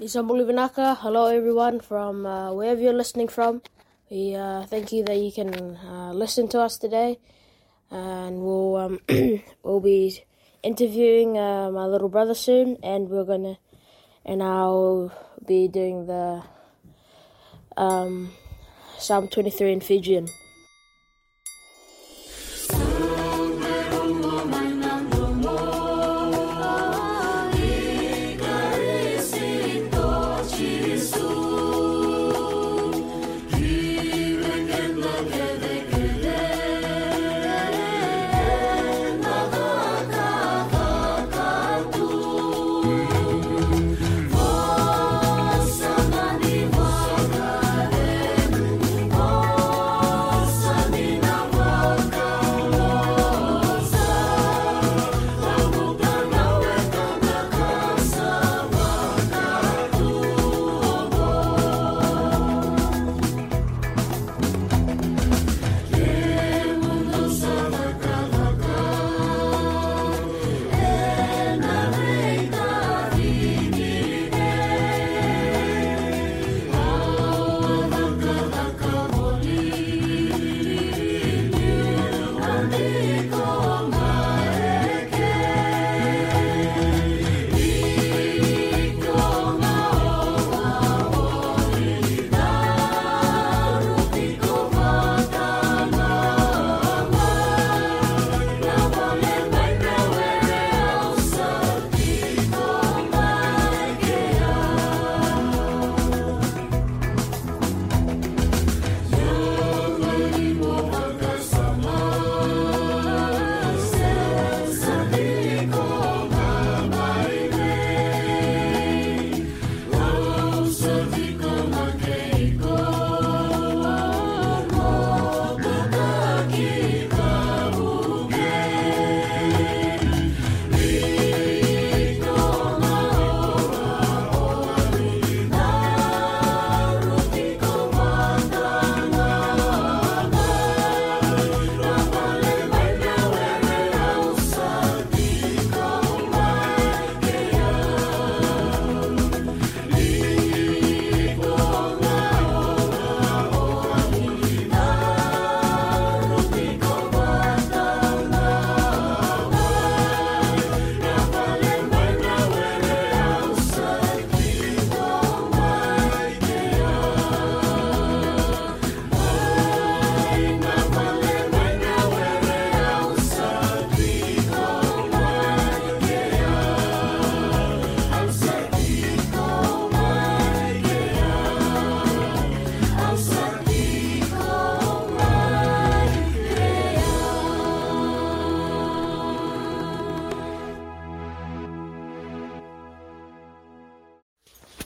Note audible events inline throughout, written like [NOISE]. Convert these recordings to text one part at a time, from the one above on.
Isambuli Vinaka. Hello, everyone from uh, wherever you're listening from. We uh, thank you that you can uh, listen to us today, and we'll um, [CLEARS THROAT] we'll be interviewing uh, my little brother soon, and we're gonna and I'll be doing the um, Psalm 23 in Fijian.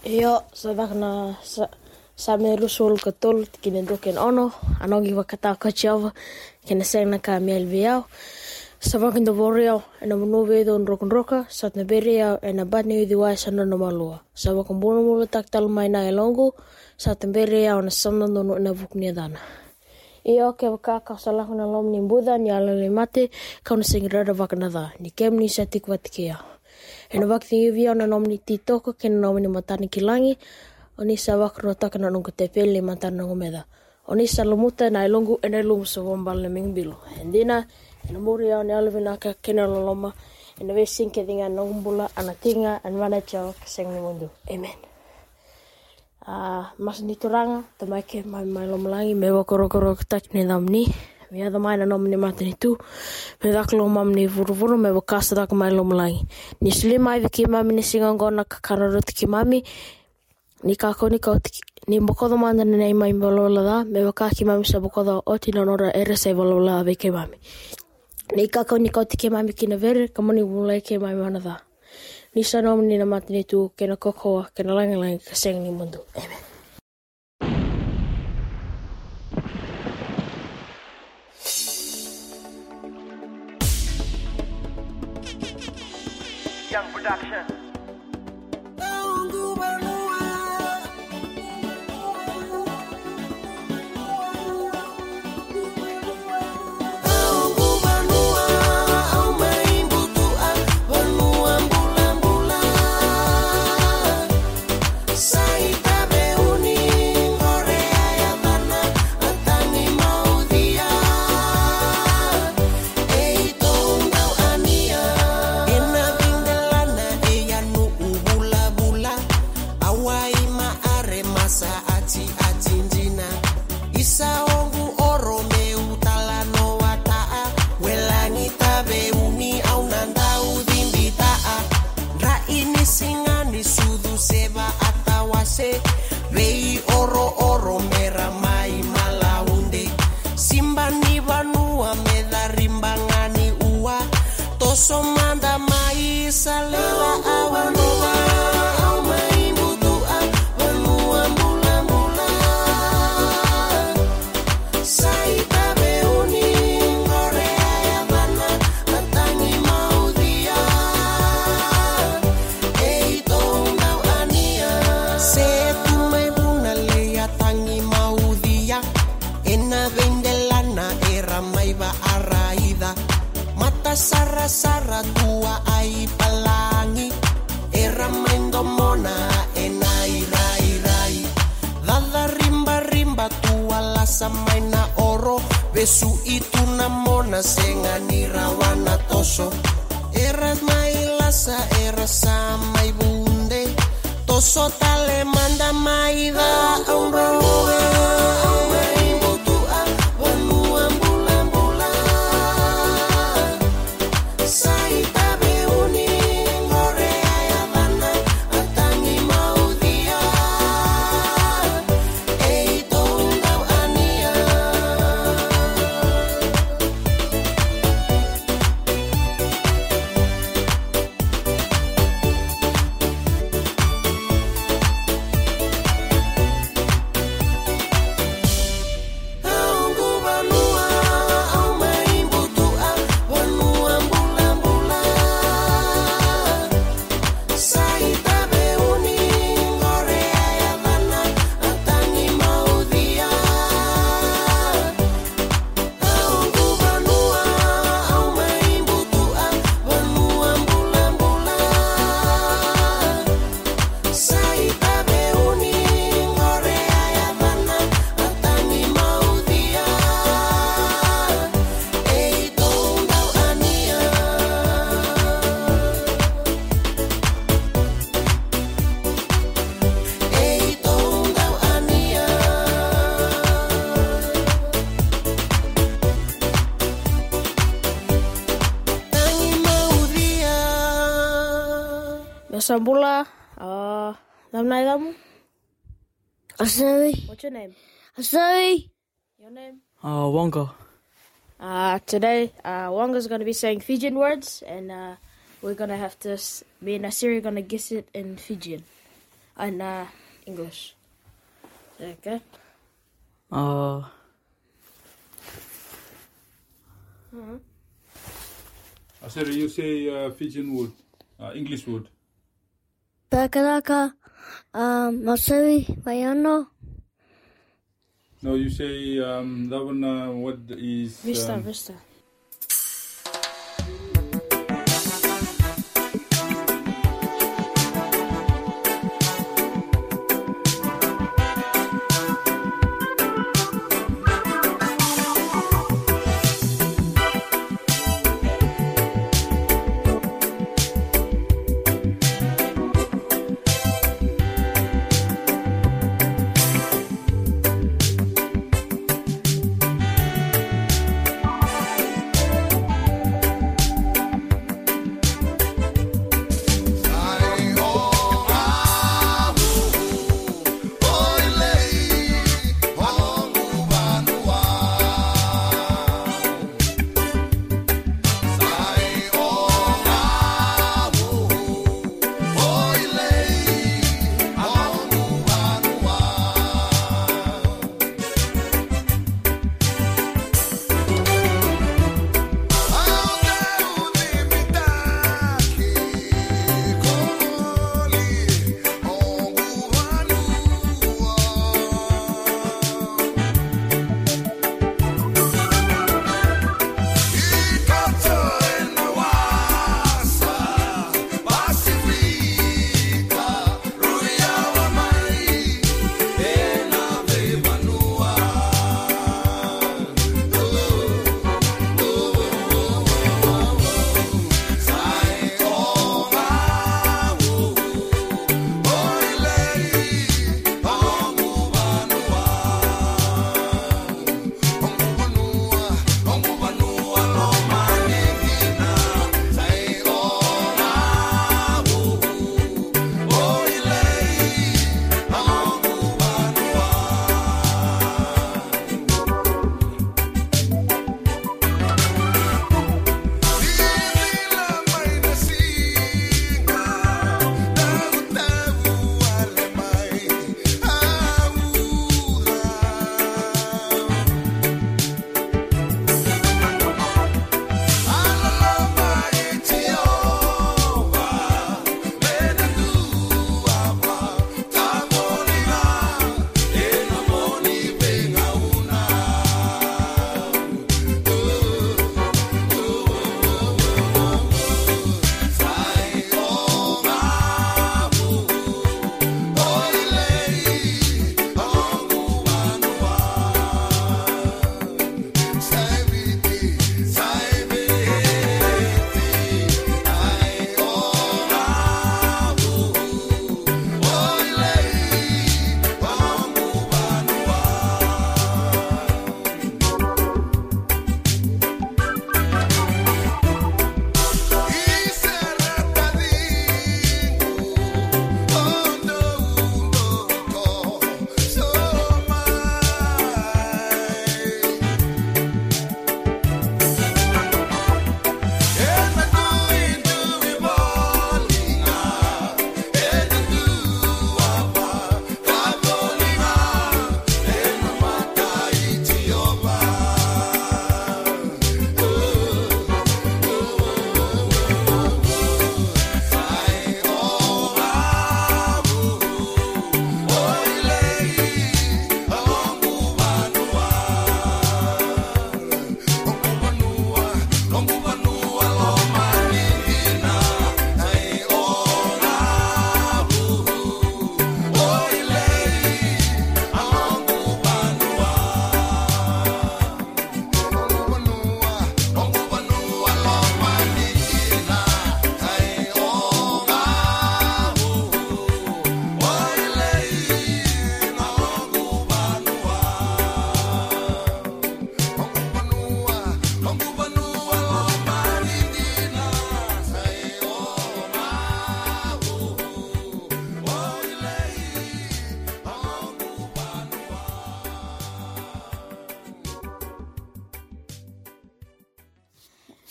Io, sa vakna sa sa me rusul ka tol kine do ken ono. Anogi wakata ka chava kene seng na ka miel viao sa vakin do vorio ena monove do rokon roka. Sa na beria ena batni di wa sa no malua sa vakin bono mo tak tal mai na elongo sa na beria ona samna no na vukni dana Io ke waka ka sa lakuna lom ni buda ni ala le mate ka ona sing rara vakana da ni kem ni sa tikwa tikia. En waka te iwi ona nomini titoko kena nomini matani kilangi, oni sa waka roa takana nunga te pele matana nunga meda. Oni sa lomuta na ilongu ena ilungu sa wombala ming bilo. Hendina, ena muri au ne alvinaka kena loloma, ena vesin ke dinga nongumbula ana tinga an mana chao kaseng mundu. Amen. Uh, mas nituranga, tamai ke mai mai lomalangi me wakorokoro tak ni damni. Μια δωμάτια νόμι νε μάτρι του, με δάκλο μάμι νε βουρβούρο, με βοκάστα δάκλο μάι λόμ λάι. Νη σλή μάι βική μάμι νε σιγανγκό να καρορώ τη κοιμάμι, νη κακό νη κότι. Νη μποκό δωμάτια νε νέι μάι βολόλαδα, με βοκά κοιμάμι σε μποκό δω, ό,τι νον ώρα έρεσε η βολόλαδα βική μάμι. Νη κακό νη κότι κοιμάμι κοινε βέρε, καμόν νη βουλάει κοιμάμι μάνα δά. Νη σαν νόμι νε μάτρι του, και να κοκόα, και να λάγει λάγει, και σέγνη μοντού. Amen. Production. gozo tan Mesambula, uh, nam nai damu? Asari, What's your name? Asari, Your name? Oh, Wonga. Uh, today, uh, Wanga's gonna be saying Fijian words, and uh, we're gonna have to, s- me and Asiri are gonna guess it in Fijian. and uh, English. Okay. Oh. I said you say uh, Fijian word, uh, English word. Pakaraka, um, Masawi, Mayano, No, you say um, that one. Uh, what is Vista, um, Vista.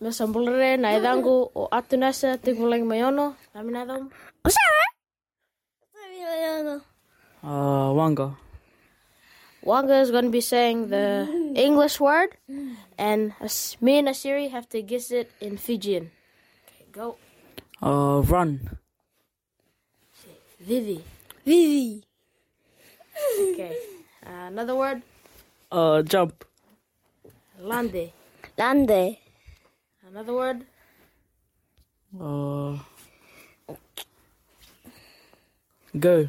Me sambulere na idhangu o atunasa tinguleng mayono. Nami na dham. Masawi, Uh, Wanga. Wanga is going to be saying the English word, and As- me and Asiri have to guess it in Fijian. Okay, go. Uh, run. Vivi. Vivi. Okay. Uh, another word. Uh, jump. Lande. Lande. Another word. Uh, go.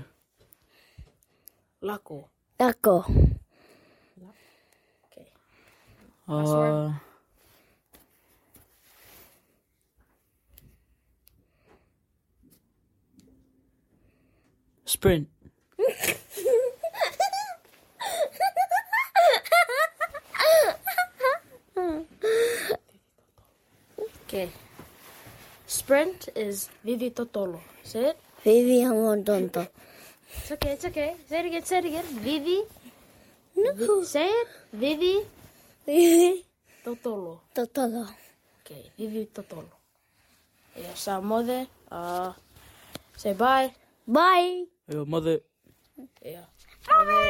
Lako. Taco. Okay. Uh, sprint. [LAUGHS] Okay. Sprint is Vivi Totolo. Say it. Vivi Hamontonto. It's okay, it's okay. Say it again, say it again. Vivi. Vi- say it. Vivi Vivi Totolo. Totolo. Okay, Vivi Totolo. Yeah, sa mother. Uh, say bye. Bye. Your mother. Yeah. Mother.